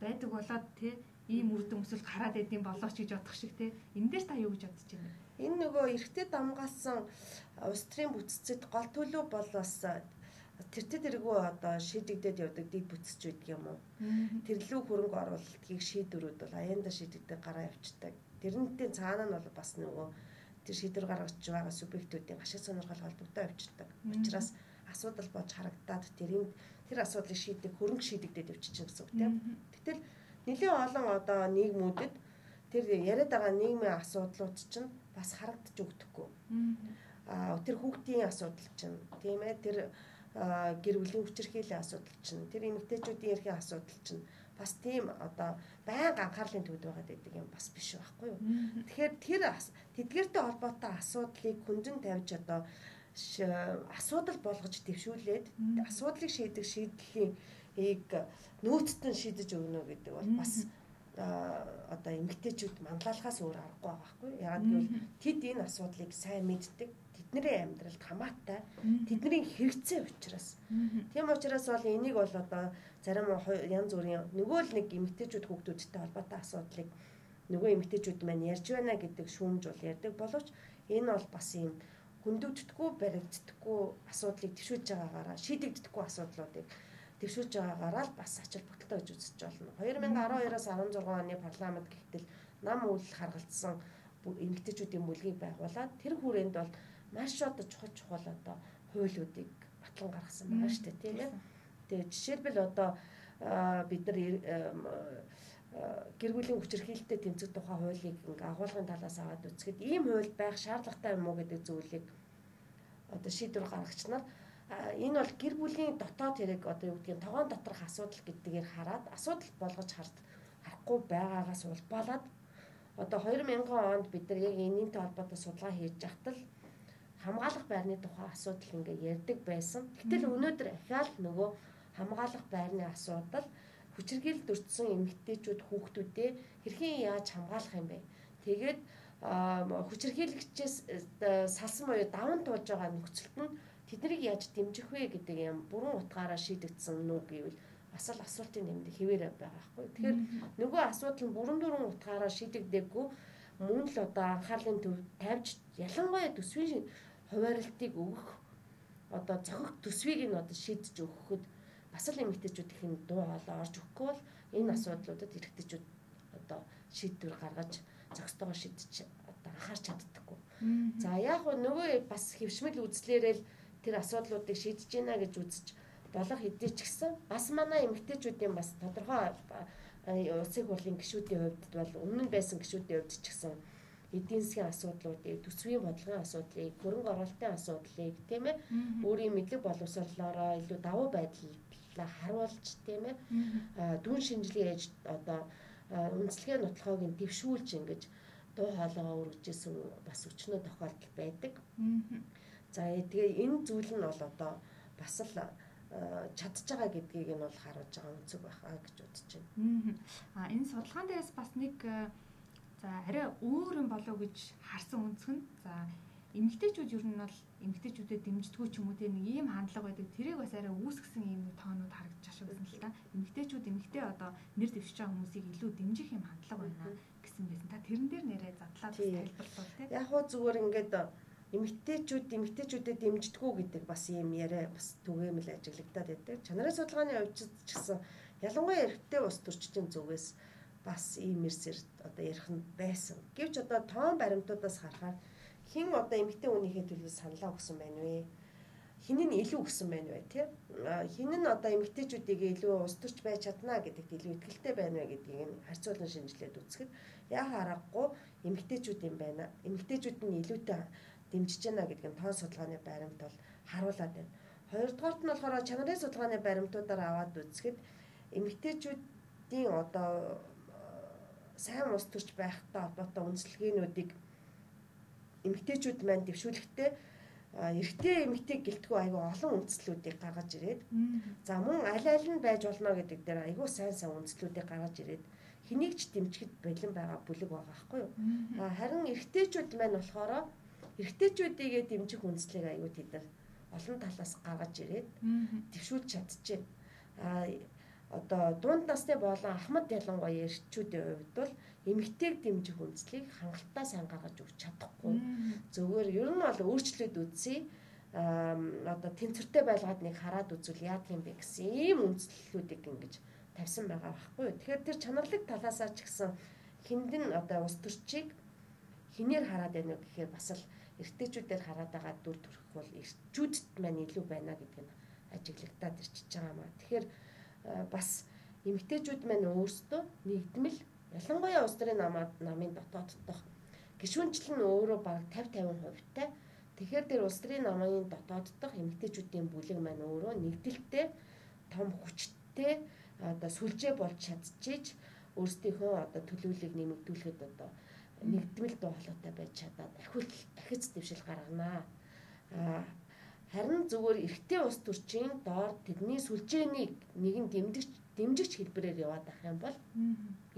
байдаг болоод тий ийм үр дүн өсөл гараад идэм болооч гэж бодох шиг тий. Энэ дээр та юу гэж бодож байна? Энэ нөгөө эрэгтэй дамгаалсан улс төрийн бүтцэд гол төлөв бол бас тэр тэр тэргүй одоо шийдэгдээд явдаг дэг байдаг юм уу. Тэрлүү хөрөнгө оруулалтыг шийдвэрүүд бол аяанда шийдэгдэх гараа явцдаг. Тэрнтэй цаана нь бол бас нөгөө тэр шийдвэр гаргаж байгаа субъектүүдийн ашиг сонирхол холбогдоо явцдаг. Учираас асуудал болж харагдаад тэрийн тэр асуудлыг шийдэх хөрөнгө шийдэгдээд явчихна гэсэн үг тийм. Гэтэл нэлийн олон одоо нийгмүүдэд тэр яриад байгаа нийгмийн асуудлууд чинь бас харагдаж өгдөхгүй. Аа тэр хүүхдийн асуудал чинь тийм ээ тэр гэр бүлийн хүчирхийллийн асуудал чинь тэр эмэгтэйчүүдийн эрхийн асуудал чинь бас тийм одоо байнга анхаарлын төвд байгаад байдаг юм бас биш байхгүй юу. Тэгэхээр тэр тэдгэртэй холбоотой асуудлыг хүндэн тавьж одоо асуудал болгож дэвшүүлээд асуудлыг шийдэх шийдлийг нөөцтөн шийдэж өгнө гэдэг бол бас одоо эмгтээчүүд манлайлахаас өөр аргагүй байгаа байхгүй. Яг гэвэл тэд энэ асуудлыг сайн мэддэг тэдний амьдралд хамаатай тэдний хэрэгцээ учраас. Тийм учраас бол энийг бол одоо зарим янз бүрийн нөгөө л нэг эмэгтэйчүүд хүүхдүүдтэй холбоотой асуудлыг нөгөө эмэгтэйчүүд маань ярьж байна гэдэг шүүмж бол ярьдаг боловч энэ бол бас юм хүндэгддэггүй баригддаггүй асуудлыг төвшүүлж байгаагаараа шийдэгддэггүй асуудлуудыг төвшүүлж байгаагаараа л бас ачаал бүтэлтэй гэж үзэж байна. 2012-оос 16 оны парламент гэхтэл нам үйл харгалзсан эмэгтэйчүүдийн бүлгийг байгуулад тэр хүрээнд бол маш одоо чухал чухал одоо хуулиудыг батлан гаргасан байгаа шүү дээ тийм ээ. Тэгээ жишээлбэл одоо бид нар гэр бүлийн хүчирхийлэлтэд тэмцэх тухай хуулийг ингээ агуулгын талаас аваад үзэхэд ийм хууль байх шаардлагатай юм уу гэдэг зүйлийг одоо шийдвэр гаргагч нар энэ бол гэр бүлийн дотоод хэрэг одоо юу гэдгийг тогоон доторх асуудал гэдгээр хараад асуудал болгож хард харахгүй байгаагаас улбалаад одоо 2000 онд бид нар яг энэнтэй холбоотой судалгаа хийж яхад л хамгаалах байрны тухай асуудал ингээ ярьдаг байсан. Гэтэл өнөөдөр ахаал нөгөө хамгаалах байрны асуудал хүчирхийлэлд өртсөн эмэгтэйчүүд хүүхдүүдээ хэрхэн яаж хамгаалах юм бэ? Тэгээд хүчирхийлэгчээс э, салсан буюу даван туулж байгаа нөхцөлд нь тэднийг яаж дэмжих вэ гэдэг юм бүрэн утгаараа шийдэгдсэн нүг гэвэл бас л асуултын нэмд хэвээр байгаа байхгүй. Тэгэхээр нөгөө асуудал нь бүрэн дүрэн утгаараа шийдэгдээгүй мөн л одоо анхаарлын төв тавьж ялангуяа төсвийн хуваарлтыг өгөх одоо зохих төсвийг нь одоо шийдэж өгөхөд бас л эмэгтэйчүүд их юм дуу хоолой орж өгөхгүй бол энэ асуудлуудад эрэгтэйчүүд одоо шийдвэр гаргаж зохистойгоо шийдэж одоо анхаарч чаддаггүй. За яг нөгөө бас хөвшмөл үзлээрэл тэр асуудлуудыг шийдэж гинэ гэж үзэж болох хэдий ч гэсэн бас манай эмэгтэйчүүдийн бас тодорхой улсын хурлын гишүүдийн хувьд бол өмнө нь байсан гишүүдийн хувьд ч гэсэн эдийн засгийн асуудлуудыг, төсвийн бодлогын асуудлыг, хөрөнгө оруулалтын асуудлыг тийм ээ өөрийн мэдлэг боловсруулалтаараа илүү давуу байдал талаа харуулж тийм ээ дүүн шинжилгээ ээж одоо үндэслэгээ нотолгоог нь дэвшүүлж ингэж дуу хоолойгоо өргөжсэн бас өчнөө тохиолдол байдаг. За тэгээ энэ зүйл нь бол одоо бас л чадж байгаа гэдгийг нь бол харуулж байгаа үнцэг байхаа гэж бодож байна. Аа энэ судалгаан дээрээс бас нэг за арай өөр юм болов гэж харсан үнцэг нь за эмэгтэйчүүд ер нь бол эмэгтэйчүүдэд дэмждэггүй ч юм уу те нэг ийм хандлага байдаг. Тэрийг бас арай үүсгэсэн ийм тоонууд харагдаж шиг байсан л та. Эмэгтэйчүүд эмэгтэй одоо нэр дэвшиж байгаа хүмүүсийг илүү дэмжих юм хандлага байна гэсэн байсан. Та тэрэн дээр нэрээ задлаад тайлбарлав те. Яг хоо зүгээр ингээд эмэгтэйчүүд эмэгтэйчүүдэд дэмждэггүй гэдэг бас ийм яриа бас түгээмэл ажиглагдаад байдаг. Чанарын судалгааны хувьд ч гэсэн ялангуяа эрэгтэй ус төрчдийн зүгээс бас ийм эрсэр одоо ярих нь байсан. Гэвч одоо тоон баримтуудаас харахаар хин одоо эмэгтэй хүнийхээ төлөө саналаа өгсөн байна вэ? Хин нь илүү өгсөн байна вэ, тий? Хин нь одоо эмэгтэйчүүдийг илүү ус төрч байж чадна гэдэгт илүү ихтэй байна вэ гэдгийг нь харьцуулан шинжилээд үзэхэд яа харахгүй эмэгтэйчүүд юм байна. Эмэгтэйчүүд нь илүүтэй дэмжиж байна гэдэг нь тоон судалгааны баримт бол харуулад байна. Хоёрдугаарт нь болохоор чанарын судалгааны баримтуудаар аваад үзэхэд эмэгтэйчүүдийн одоо сайн ус төрч байхтай холбоотой үнэлгээнүүдийг эмэгтэйчүүд маань дэвшүүлэхдээ эрэгтэй эмэгтэй гэлтгүү айгүй олон үндслүүдийг гаргаж ирээд за мөн аль аль нь байж болно гэдэг дээр айгүй сайн сайн үндслүүдийг гаргаж ирээд хэнийг ч дэмжихэд бэлэн байгаа бүлэг байгаа байхгүй юу. Харин эрэгтэйчүүд маань болохоор эрэгтэйчүүдийгээ дэмжих үндслийг айгүй тэд нар олон талаас гаргаж ирээд дэвшүүлж чадчихэв. А одоо дунд насны болон ахмад ялангуяа эрчүүдийн хувьд бол эмэгтэйг дэмжих үндслийг хангалттай сайн гаргаж өгч чадахгүй. Зөвхөн ер нь бол өөрчлөлт үзье. Аа одоо тэнцвэртэй байлгаад нэг хараад үзвэл яадаг юм бэ гэсэн ийм үндслүүдийг ингэж тавьсан байгаа байхгүй. Тэгэхээр тэр чанарлаг талаасаа ч гэсэн хиндэн одоо ус төрчийг хинээр хараад байна гэхээр бас л эртээчүүдээр хараад байгаа дүр төрх бол эрчүүдэд маань илүү байна гэдэг нь ажиглагдаад ирчихэж байгаа маа. Тэгэхээр бас эмэгтэйчүүд маань өөрсдөө нэгдмэл ялангуяа улс төрийн намын дотоод дох нь өөрөө баг 50 50%тай. Тэгэхээр тэр улс төрийн намын дотоод дох эмэгтэйчүүдийн бүлэг маань өөрөө нэгдэлтэй том хүчтэй одоо сүлжээ болж чадчихэж өөрсдийнхөө одоо төлөвлөлийг нэмэгдүүлэхэд одоо нэгдмэл дуу хоолойтой байж чадаад ахиул дахиц дэвшил гарганаа. Аа харин зүгээр эрэгтэй ус төрчийн доор тэдний сүлжээнийг нэгэн дэмжигч дэмжигч хэлбэрээр яваад ах юм бол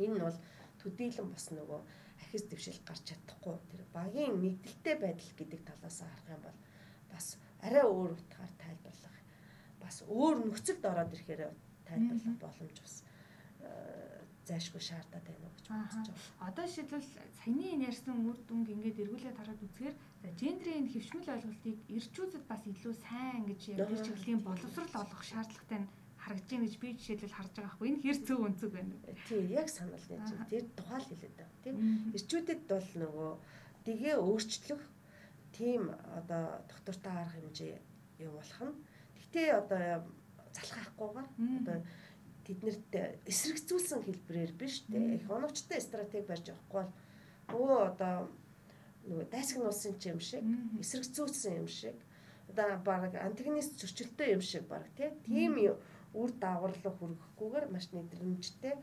энэ нь бол төдийлөн бас нөгөө ахис дэвшил гарч чадахгүй. Тэр багийн нэгдэлтэй байдал гэдэг талаас харах юм бол бас арай өөр утгаар тайлбарлах бас өөр нөхцөлд ороод ирэхээр тайлбарлах боломж бас зайшгүй шаардаад байна гэж бодож байна. Одоо шийдвэл саяны ярьсан үр дүнг ингээд эргүүлээд хараад үзэхээр за гендрийн хөвшмөл ойлголтыг ирчүүдэд бас илүү сайн гэж ярьж чиглэлийн боловсрал олгох шаардлагатай нь харагдаж байна гэж би жишээлбэл харж байгаа хгүй энэ хэр зөв өнцөг байна вэ? Тий, яг санал яаж тэр тухайл хэлээд байгаа. Тий. Ирчүүдэд бол нөгөө дэгээ өөрчлөх тийм одоо доктортой арга хэмжээ явуулах нь. Гэхдээ одоо залах хайхгүйгээр одоо тэднэрт эсрэгцүүлсэн хэлбэрээр биш те. Их оновчтой стратеги барьж явахгүй бол өө одоо нөгөө дайсаг нуусан юм шиг эсрэгцүүлсэн юм шиг одоо баг антагонист зөрчилтэй юм шиг баг тийм үр дагавар хүргэхгүйгээр маш нэдрэмжтэй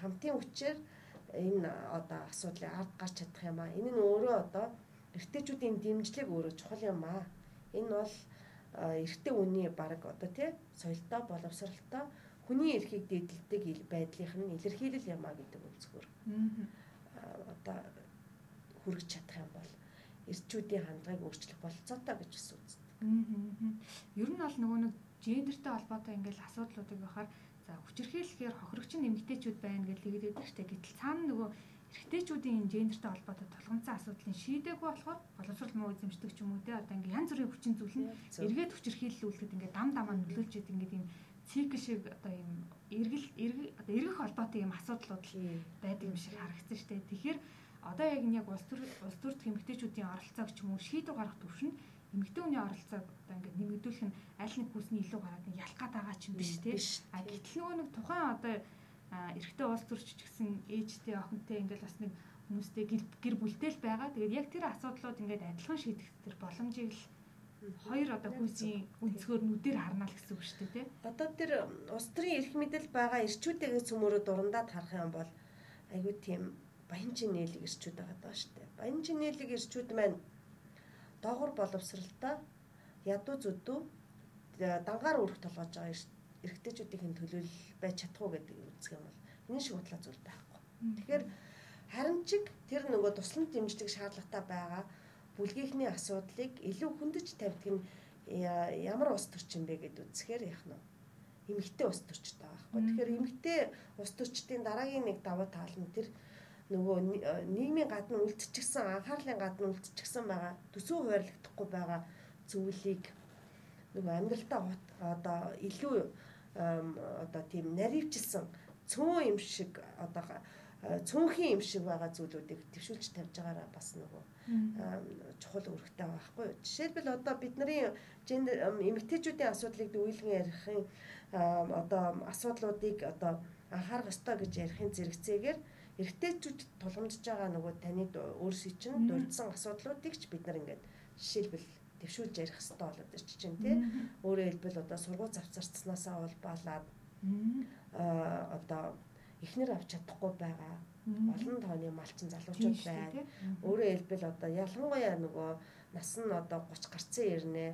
хамтын хүчээр энэ одоо асуудлыг ард гарч чадах юм аа. Энэ нь өөрөө одоо эрэгтэйчүүдийн дэмжлэг өөрөө чухал юм аа. Энэ бол эрэгтэй үний баг одоо тий соёлтой боловсралтай хүний эрхийг дэдэлдэг байдлынх нь илэрхийлэл юм аа гэдэг өнцгөр. Одоо хүргэж чадах юм бол эрчүүдийн хандлагыг өөрчлөх болцоотой гэж бас үздэг. Ер нь бол нөгөө нэг гендертэй холбоотой ингээл асуудлуудыг бахаар За хүчирхийлэхээр хохирогч нэмэгтэйчүүд байна гэж хэлээд байдаг дээ. Гэтэл цаана нөгөө эрэгтэйчүүдийн энэ гендертэй холбоотой тулгамцсан асуудлын шийдэггүй болохоор боловсрол муу эзэмшдэг ч юм уу те одоо ингээ янз бүрийн хүчин зүйл нь эргээд хүчирхийлүүлэхэд ингээ дам дамаа нөлөөлж идэг ингээ ийм цикл шиг одоо ийм эргэл одоо эргэх холбоотой ийм асуудлууд байдаг юм шиг харагдсан шүү дээ. Тэгэхээр одоо яг энэ яг улс төр улс төрт эмэгтэйчүүдийн оролцоог ч юм уу шийдвэр гаргах төвшөнд эмэгтэй хүний оролцоог одоо ингээд нэмэгдүүлэх нь аль нэг хүсний илүү гараад нэг ялах гээд байгаа ч юм биш тий. А гэтэл нөгөө нэг тухайн одоо эрэгтэй уус төрч гэсэн ээжтэй охинтой ингээд бас нэг хүмүүстэй гэр бүлтэй л байгаа. Тэгээд яг тэр асуудлууд ингээд адилхан шийдэх тэр боломжийг л хоёр одоо хүүсийн өнцгөр нүдээр харна л гэсэн үг шүү дээ тий. Одоо тэр улс төрийн эрх мэдэл байгаа эрчүүдээс цөмөрөө дурандаад харах юм бол айгүй тийм баян чинэлэг эрчүүд байгаа даа шүү дээ. Баян чинэлэг эрчүүд маань доогор боловсралтай ядуу зүдүү дангаар өрөх толгойж байгаа эрэгтэйчүүдийн төлөөлөл байж уу гэдэг үзэх юм бол энэ бодлоо зүйл байхгүй. Тэгэхээр харин чиг тэр нөгөө туслан дэмжлэг шаардлагатай байгаа бүлгийнхний асуудлыг илүү хөндөж тавьдаг нь ямар ус төрчин бэ гэд үзэхээр яах нь эмэгтэй ус төрчтэй байхгүй. Тэгэхээр эмэгтэй ус төрчдийн дараагийн нэг давуу тал нь тэр нөгөө э, нийгмийн гадна үлдчихсэн анхаарлын гадна үлдчихсэн байгаа төсөө хуваарлагдахгүй байгаа зүйлийг нөгөө амьдралтаа одоо илүү одоо тийм наривчилсан цөөн юм шиг одоо э, цөөнхийн юм шиг байгаа зүйлүүдийг төвшүүлж тавьж байгаараа бас нөгөө чухал үүрэгтэй байхгүй. Жишээлбэл одоо бидний эмэгтэйчүүдийн асуудлыг дүүлгэн ярихын одоо асуудлуудыг одоо анхаарах ёстой гэж ярихын зэрэгцээгээр эрэгтэйчүүд тулгамдж байгаа нөгөө таны өөрсөй чинь дурдсан асуудлуудыг ч бид нар ингээд жишээлбэл дэвшүүлж ярих хэрэгтэй болоод ирч чинь тий. Өөрөөр хэлбэл одоо сургууль завцарцснаасаа улбаалаад аа одоо эхнэр авч чадахгүй байгаа. Олон тооны малчин залуучууд байна. Өөрөөр хэлбэл одоо ялангуяа нөгөө нас нь одоо 30 гарцсан ирнэ.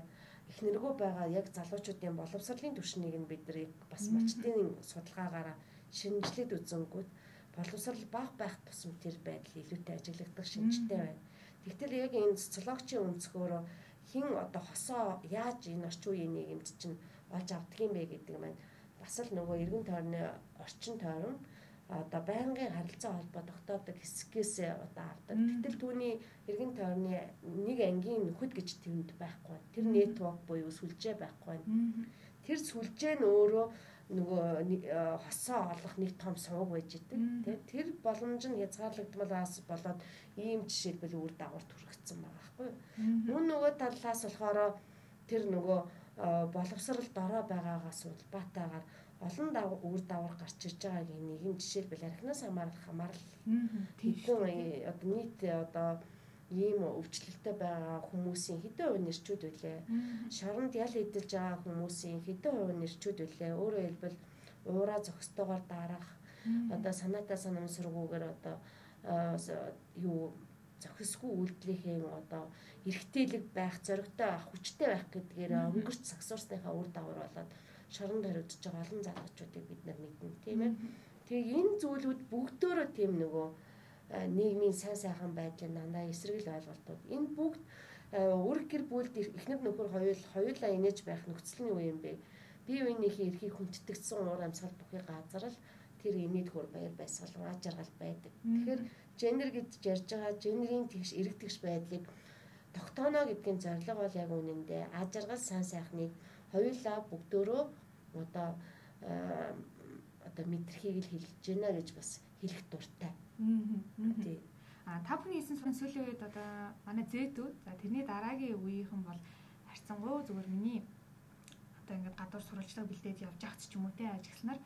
Эхнэргөө байгаа яг залуучуудын боловсролын түвшнийг нь бид нар бас малчтын судалгаагаараа шинжилээд үзэнгүүт боловсрал бага байх тусам тэр байдал илүүтэй ажиглагдах шинжтэй байна. Тэгтэл яг энэ социологчийн өнцгөөр хин одоо хосоо яаж энэ орчин үеийн нийгэмд чинь олж авдаг юм бэ гэдэг маань бас л нөгөө эргэн тойрны орчин тойрон одоо байнгын харилцаа холбоо тогтоодог хэсгээс одоо авдаг. Гэтэл түүний эргэн тойрны нэг ангийн нөхөд гэж тэнд байхгүй. Тэр нэтворк буюу сүлжээ байхгүй. Тэр сүлжээ нь өөрөө нөгөө хосоо олох нэг том сувг байж идэг. Тэр боломж нь хязгаарлагдмалаас болоод ийм жишээлбэл үр дагавар төрөгцсөн байгаа байхгүй мөн нөгөө талаас болохоор тэр нөгөө боловсрал дорой байгаагаас улбаатайгаар олон дав үр давар гарч ирж байгааг нэг нь жишээлбэл архинаас хамаарах хамаарал. Хэдэн одоо нийт одоо ийм өвчлөлтөй байгаа хүмүүсийн хэдэн хувь нэрчүүд үлээ. Шоронд ял эдэлж байгаа хүмүүсийн хэдэн хувь нэрчүүд үлээ. Өөрөөр хэлбэл уураа зохистойгоор дарах одоо санаатаа санамсаргүйгээр одоо юу зохисгүй үйлдэлийн одоо эргэтэлэг байх, зоригтой байх, хүчтэй байх гэдгээр өнгөрч сагсуурсныхаа үр дагавар болоод шоронд хариуцж байгаа олон залуучуудыг бид нар мэднэ тийм ээ. Тэгээ энэ зүйлүүд бүгдөө тийм нөгөө Э, нийгмийн сайн сайхан байдлын дандаа эсрэгэл ойлголтууд. Энэ бүгд үрг гэр бүлд эхнэр нөхөр хоёул хоёулаа инээж байх нөхцөл нь юу юм бэ? Бие биенийхээ эрхийг хүндэтгдсэн уур амьсгал бүхий газар л тэр инээд хөр баяр байсгал аж аргал байдаг. Тэгэхээр гендер гэж ярьж байгаа гендерийн тэгш эргэтгш байдлыг тогтооно гэдгийн зорилго бол яг үнэндээ аж аргал сайн сайхныг хоёулаа бүгдөө одоо одоо мэдрхийг л хэлж байна гэж бас хэлэх дуртай. Тий. А та бүхний хийсэн сон сүүлийн үед одоо манай зээдүүд за тэрний дараагийн үеийнхэн бол харьцангуй зүгээр миний одоо ингээд гадуур сурвалжлага бэлдээд явж ахц ч юм уу те ажигласнаар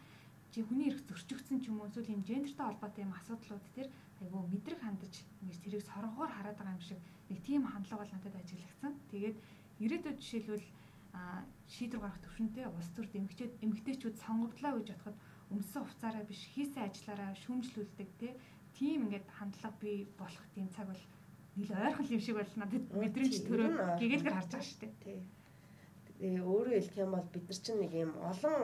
чи хүний эрх зөрчигдсөн ч юм уу эсвэл юм гендертэй холбоотой юм асуудлууд төр айгүй мэдрэг хандаж ингэж тэрийг соргоор хараад байгаа юм шиг нэг тийм хандлага бол надад ажиглагдсан. Тэгээд ирээдүйд жишээлбэл шийдвэр гаргах төвшөнтэй улс төр эмгчээд эмгтээчүүд сонгогдлоо гэж бодоход өмссөн хуцаараа биш хийсэн ажиллаараа шүүмжлүүлдэг тийм ингээд хандлага бий болох тийм цаг бол нийл ойрхон юм шиг бол надад мэдрэмж төрөө гэгээлгэр харж байгаа шүү дээ. Тий. Тэгээ өөрөө хэлэх юм бол бид нар чинь нэг юм олон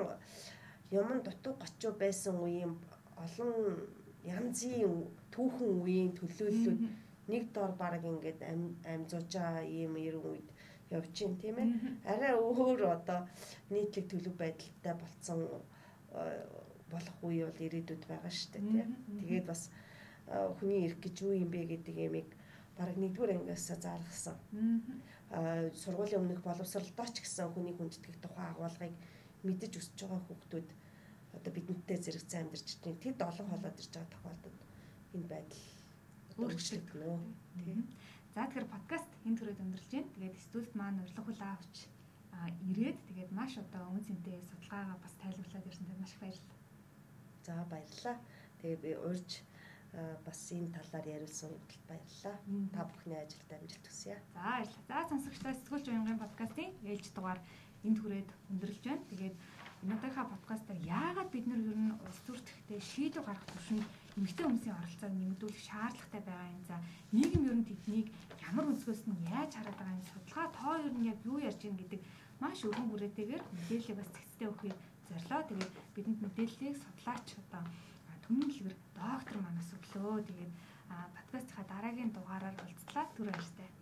юмн дутуу гочоо байсан үеийн олон янзын түүхэн үеийн төлөөллүүд нэг дор баг ингээд амьзууж байгаа ийм ерөн үед явж гин тийм ээ. Арай өөр одоо нийтлэг төлөв байдалтай болцсон э, болох үе бол ирээдүйд байгаа шүү дээ тийм. Тэгээд бас э, хүний эрх гэж юу юм бэ гэдэг ямиг бараг нэгдүгээр ангиас заалгасан. Аа сургуулийн өмнөх боловсролдоо ч гэсэн хүний хүндэтгэх тухай агуулгыг мэдэж өсөж байгаа хүүхдүүд одоо бидэнтэй зэрэгцэн амьдарч чинь тэд олон холоод ирж байгаа тохиолдолд энэ байдал өөрчлөгдөх нөө. Тийм. За тэгэхээр подкаст энэ төрөд өндөрлж байна. Тэгээд студид маань урилга хүл авч ирээд тэгээд маш одоо өн цэнтэй судалгаагаа бас тайлбарлаад ирсэн танд маш их баярлалаа. За баярлалаа. Тэгээд би урьж бас энэ талаар яриулсан удалд баярлалаа. Та бүхний ажилд амжилт хүсье. За баярлалаа. За сонсогчдоо сэтгүүлч уянгын подкастын ээлж дугаар энэ түрээд өндөрлж байна. Тэгээд Өнөөдрийнхаа подкастаар яагаад бид нар ер нь улс төртөхтэй шийдвэр гаргах төвшөнд эмэгтэй хүмүүсийн оролцоог нэмэгдүүлэх шаардлагатай байгаа юм. За нийгэм ер нь тэднийг ямар өнцгөөс нь яаж хараад байгаа юм судалгаа тоо ер нь яг юу ярьж байгаа гэдэг маш өргөн хүрээтэйгээр мэдээлэл бас зэгцтэй өгөхийг зорилоо. Тэгээд бидэнд мэдээллийг судлаач одоо түмэн хэлбэр доктор манаас өглөө. Тэгээд подкастынхаа дараагийн дугаараар уулзлаа. Түр баяртай.